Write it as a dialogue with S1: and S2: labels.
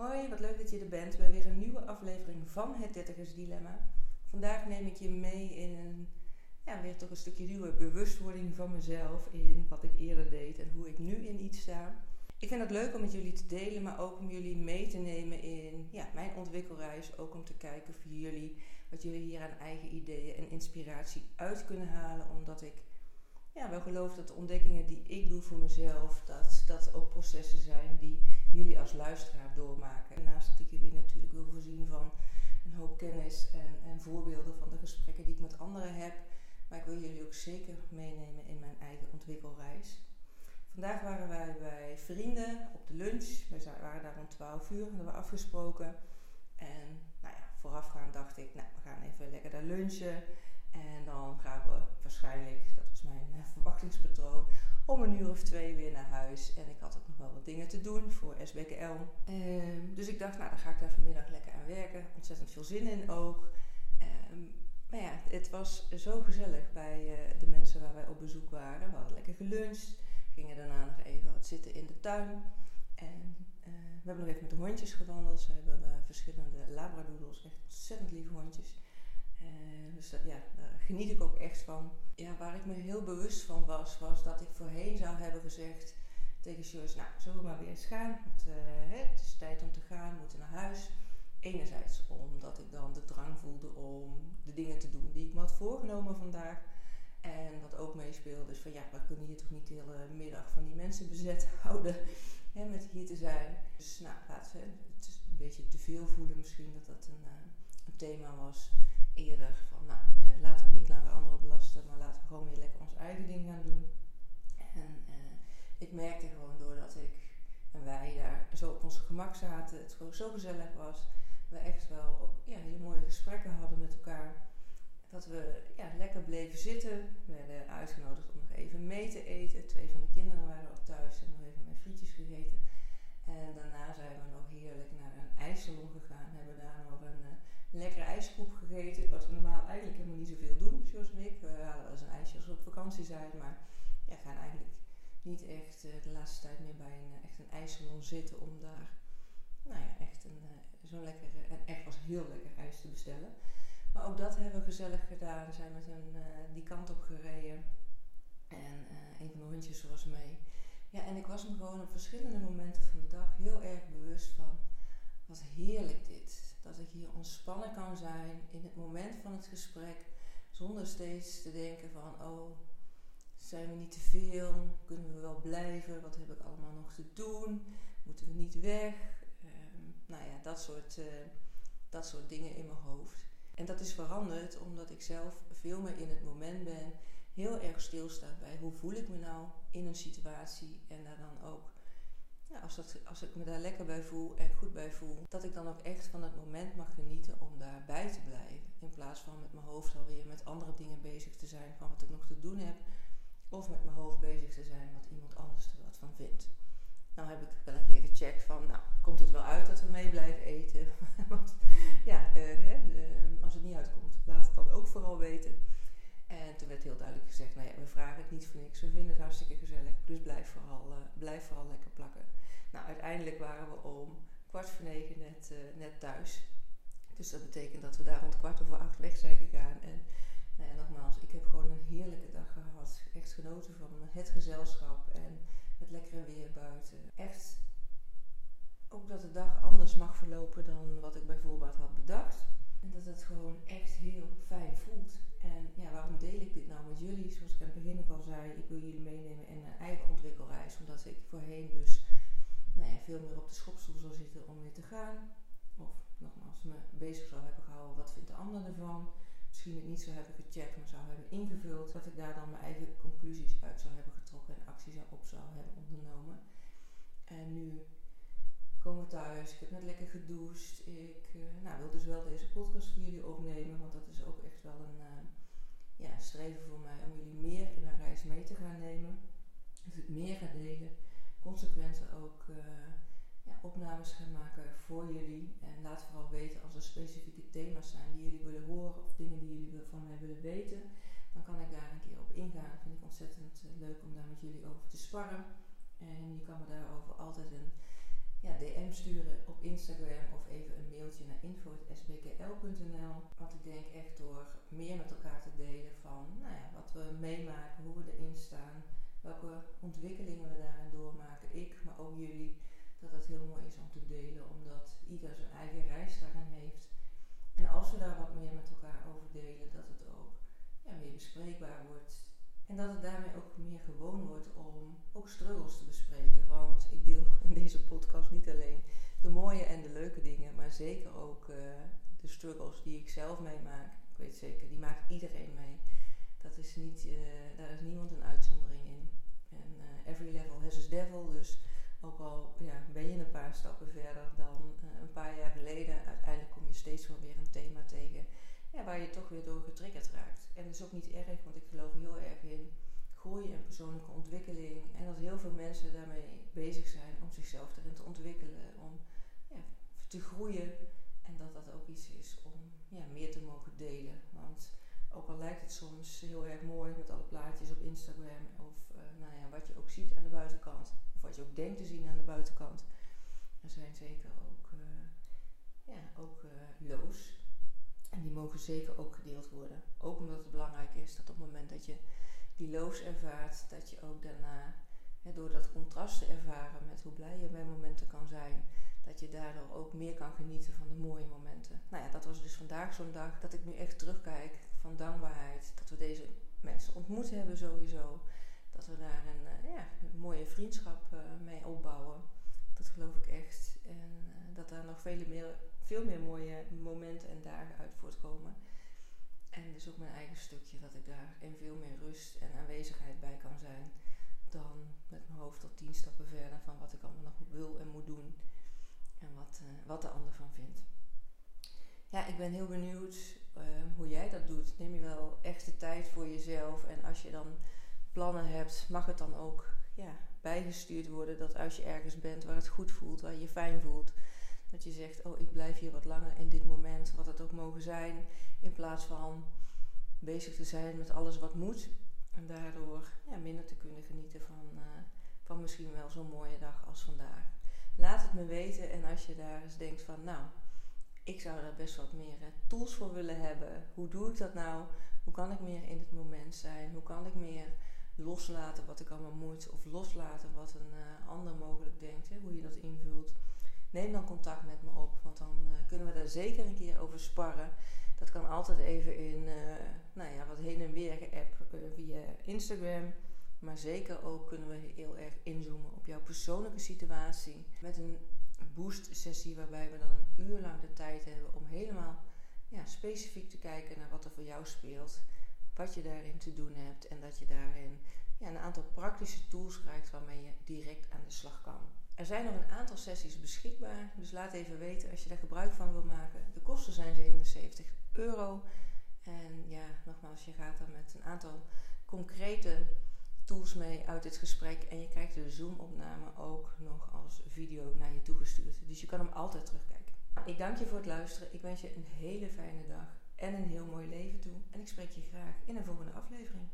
S1: Hoi, wat leuk dat je er bent bij weer een nieuwe aflevering van het Dertigers Dilemma. Vandaag neem ik je mee in een, ja, weer toch een stukje nieuwe bewustwording van mezelf in wat ik eerder deed en hoe ik nu in iets sta. Ik vind het leuk om met jullie te delen, maar ook om jullie mee te nemen in ja, mijn ontwikkelreis. Ook om te kijken voor jullie wat jullie hier aan eigen ideeën en inspiratie uit kunnen halen. Omdat ik ja, wel geloof dat de ontdekkingen die ik doe voor mezelf, dat dat ook processen zijn die jullie als luisteraar doormaken. Naast dat ik jullie natuurlijk wil voorzien van een hoop kennis en, en voorbeelden van de gesprekken die ik met anderen heb. Maar ik wil jullie ook zeker meenemen in mijn eigen ontwikkelreis. Vandaag waren wij bij vrienden op de lunch. We waren daar om 12 uur, hadden we afgesproken. En nou ja, voorafgaand dacht ik, nou, we gaan even lekker daar lunchen. En dan gaan we waarschijnlijk, dat was mijn uh, verwachtingspatroon, om een uur of twee weer naar huis. En ik had ook nog wel wat dingen te doen voor SBKL. Ehm, dus ik dacht, nou dan ga ik daar vanmiddag lekker aan werken. Ontzettend veel zin in ook. Ehm, maar ja, het was zo gezellig bij uh, de mensen waar wij op bezoek waren. We hadden lekker geluncht. Gingen daarna nog even wat zitten in de tuin. En uh, we hebben nog even met de hondjes gewandeld. Ze hebben verschillende labradoodles, echt ontzettend lieve hondjes. Uh, dus dat, ja, geniet ik ook echt van. Ja, waar ik me heel bewust van was, was dat ik voorheen zou hebben gezegd tegen Joyce, nou, zullen we maar weer eens gaan? Hè, het is tijd om te gaan, we moeten naar huis. Enerzijds omdat ik dan de drang voelde om de dingen te doen die ik me had voorgenomen vandaag. En wat ook meespeelde is van ja, we kunnen hier toch niet de hele middag van die mensen bezet houden hè, met hier te zijn. Dus nou, het is een beetje te veel voelen misschien dat dat een, uh, een thema was van, nou, eh, laten we niet langer anderen belasten, maar laten we gewoon weer lekker ons eigen ding gaan doen. En eh, ik merkte gewoon doordat ik en wij daar zo op ons gemak zaten, het gewoon zo gezellig was, we echt wel ja, hele mooie gesprekken hadden met elkaar. Dat we ja, lekker bleven zitten. We werden uitgenodigd om nog even mee te eten. Twee van de kinderen waren al thuis en nog even mijn frietjes gegeten. En daarna zijn we nog heerlijk naar een ijssalon gegaan. Hebben daar nog een lekkere ijskoep gegeten. Wat we normaal eigenlijk helemaal niet zoveel doen, zoals ik. We halen wel een ijsje als we op vakantie zijn. Maar ja, gaan eigenlijk niet echt uh, de laatste tijd meer bij een, uh, echt een ijssalon zitten. Om daar nou ja, echt een zo'n lekker, en echt was heel lekker ijs te bestellen. Maar ook dat hebben we gezellig gedaan. We zijn met een die kant op gereden. En een van de hondjes was mee. Ja, en ik was me gewoon op verschillende momenten van de dag heel erg bewust van wat heerlijk dit. Dat ik hier ontspannen kan zijn in het moment van het gesprek, zonder steeds te denken van oh, zijn we niet te veel? Kunnen we wel blijven? Wat heb ik allemaal nog te doen? Moeten we niet weg? Um, nou ja, dat soort, uh, dat soort dingen in mijn hoofd. En dat is veranderd omdat ik zelf veel meer in het moment ben heel erg stilstaat bij hoe voel ik me nou in een situatie en daar dan ook, ja, als, dat, als ik me daar lekker bij voel en goed bij voel, dat ik dan ook echt van het moment mag genieten om daarbij te blijven. In plaats van met mijn hoofd alweer met andere dingen bezig te zijn van wat ik nog te doen heb. Of met mijn hoofd bezig te zijn wat iemand anders er wat van vindt. Nou heb ik wel een keer gecheckt van, nou, komt het wel uit dat we mee blijven eten? Want ja, uh, hè, uh, als het niet uitkomt, laat het dan ook vooral weten. En toen werd heel duidelijk gezegd, nou ja, we vragen het niet voor niks. We vinden het hartstikke gezellig, dus blijf vooral, uh, blijf vooral lekker plakken. Nou, uiteindelijk waren we om kwart voor negen net, uh, Dus dat betekent dat we daar rond kwart over acht weg zijn gegaan. En nou ja, nogmaals, ik heb gewoon een heerlijke dag gehad. Echt genoten van het gezelschap en het lekkere weer buiten. Echt ook dat de dag anders mag verlopen dan wat ik bijvoorbeeld had bedacht. En dat het gewoon echt heel fijn voelt. En ja, waarom deel ik dit nou met jullie? Zoals ik aan het begin ook al zei, ik wil jullie meenemen in een eigen ontwikkelreis. Omdat ik voorheen dus nou ja, veel meer op de schopstoel zou zitten om weer te gaan. Of nogmaals, me bezig zou hebben gehouden, wat vindt de ander ervan? Misschien het niet zou hebben gecheckt, maar zou hebben ingevuld. Dat ik daar dan mijn eigen conclusies uit zou hebben getrokken en acties op zou hebben ondernomen. En nu komen we thuis, ik heb net lekker gedoucht. Ik uh, nou, wil dus wel deze podcast voor jullie opnemen, want dat is ook echt wel een uh, ja, streven voor mij om jullie meer in mijn reis mee te gaan nemen. Dus ik meer ga delen, consequent ook ja, opnames gaan maken voor jullie. En laat vooral weten als er specifieke thema's zijn die jullie willen horen of dingen die jullie van mij willen weten. Dan kan ik daar een keer op ingaan. Dat vind ik ontzettend leuk om daar met jullie over te sparren. En je kan me daarover altijd een ja, DM sturen op Instagram of even een mailtje naar info.sbkl.nl. Want ik denk echt door meer met elkaar te delen van nou ja, wat we meemaken, hoe we erin staan, welke ontwikkelingen we daarin doormaken, ik, maar ook jullie, dat het heel mooi is om te delen, omdat ieder zijn eigen reis daarin heeft. En als we daar wat meer met elkaar over delen, dat het ook ja, meer bespreekbaar wordt. En dat het daarmee ook meer gewoon wordt om ook struggles te bespreken. Want ik deel in deze podcast niet alleen de mooie en de leuke dingen, maar zeker ook uh, de struggles die ik zelf meemaak. Ik weet zeker, die maakt iedereen mee. Dat is niet, uh, daar is niemand een uitzondering in. En uh, every level has its devil. Dus ook al ja, ben je een paar stappen verder dan een paar jaar geleden, uiteindelijk kom je steeds wel weer een thema tegen ja, waar je toch weer door getriggerd raakt. En dat is ook niet erg, want ik geloof heel erg in groei en persoonlijke ontwikkeling. En dat heel veel mensen daarmee bezig zijn om zichzelf erin te ontwikkelen, om te groeien. En dat dat ook iets is om ja, meer te mogen delen. Want ook al lijkt het soms heel erg mooi met alle plaatjes op Instagram of uh, nou ja, wat je ook ziet aan de buitenkant, of wat je ook denkt te zien aan de buitenkant, er zijn zeker ook, uh, ja, ook uh, lows. En die mogen zeker ook gedeeld worden. Ook omdat het belangrijk is dat op het moment dat je die loos ervaart, dat je ook daarna, door dat contrast te ervaren met hoe blij je bij momenten kan zijn, dat je daardoor ook meer kan genieten van de mooie momenten. Nou ja, dat was dus vandaag zo'n dag dat ik nu echt terugkijk van dankbaarheid. Dat we deze mensen ontmoet hebben sowieso. Dat we daar een, uh, ja, mooie vriendschap uh, mee opbouwen. Dat geloof ik echt. En uh, dat daar nog vele meer, veel meer mooie momenten en dagen uit voortkomen. En dus ook mijn eigen stukje, dat ik daar in veel meer rust en aanwezigheid bij kan zijn. Dan met mijn hoofd tot tien stappen verder van wat ik allemaal nog wil en moet doen. En wat, wat de ander van vindt. Ja, ik ben heel benieuwd hoe jij dat doet. Neem je wel echt de tijd voor jezelf. En als je dan plannen hebt, mag het dan ook ja, bijgestuurd worden. Dat als je ergens bent waar het goed voelt, waar je je fijn voelt dat je zegt, oh ik blijf hier wat langer in dit moment, wat het ook mogen zijn. In plaats van bezig te zijn met alles wat moet. En daardoor ja, minder te kunnen genieten van, uh, van misschien wel zo'n mooie dag als vandaag. Laat het me weten en als je daar eens denkt van, nou, ik zou daar best wat meer uh, tools voor willen hebben. Hoe doe ik dat nou? Hoe kan ik meer in het moment zijn? Hoe kan ik meer loslaten wat ik allemaal moet? Of loslaten wat een uh, ander mogelijk denkt, hè? hoe je dat invult neem dan contact met me op. Want dan uh, kunnen we daar zeker een keer over sparren. Dat kan altijd even in nou ja, wat heen en weer uh, via Instagram. Maar zeker ook kunnen we heel erg inzoomen op jouw persoonlijke situatie. Met een boost sessie waarbij we dan een uur lang de tijd hebben om helemaal ja, specifiek te kijken naar wat er voor jou speelt. Wat je daarin te doen hebt. En dat je daarin ja, een aantal praktische tools krijgt waarmee je direct aan de slag kan. Er zijn nog een aantal sessies beschikbaar, dus laat even weten als je daar gebruik van wil maken. De kosten zijn 77 euro. En ja, nogmaals, je gaat er met een aantal concrete tools mee uit dit gesprek. En je krijgt de Zoom-opname ook nog als video naar je toegestuurd. Dus je kan hem altijd terugkijken. Ik dank je voor het luisteren. Ik wens je een hele fijne dag en een heel mooi leven toe. En ik spreek je graag in een volgende aflevering.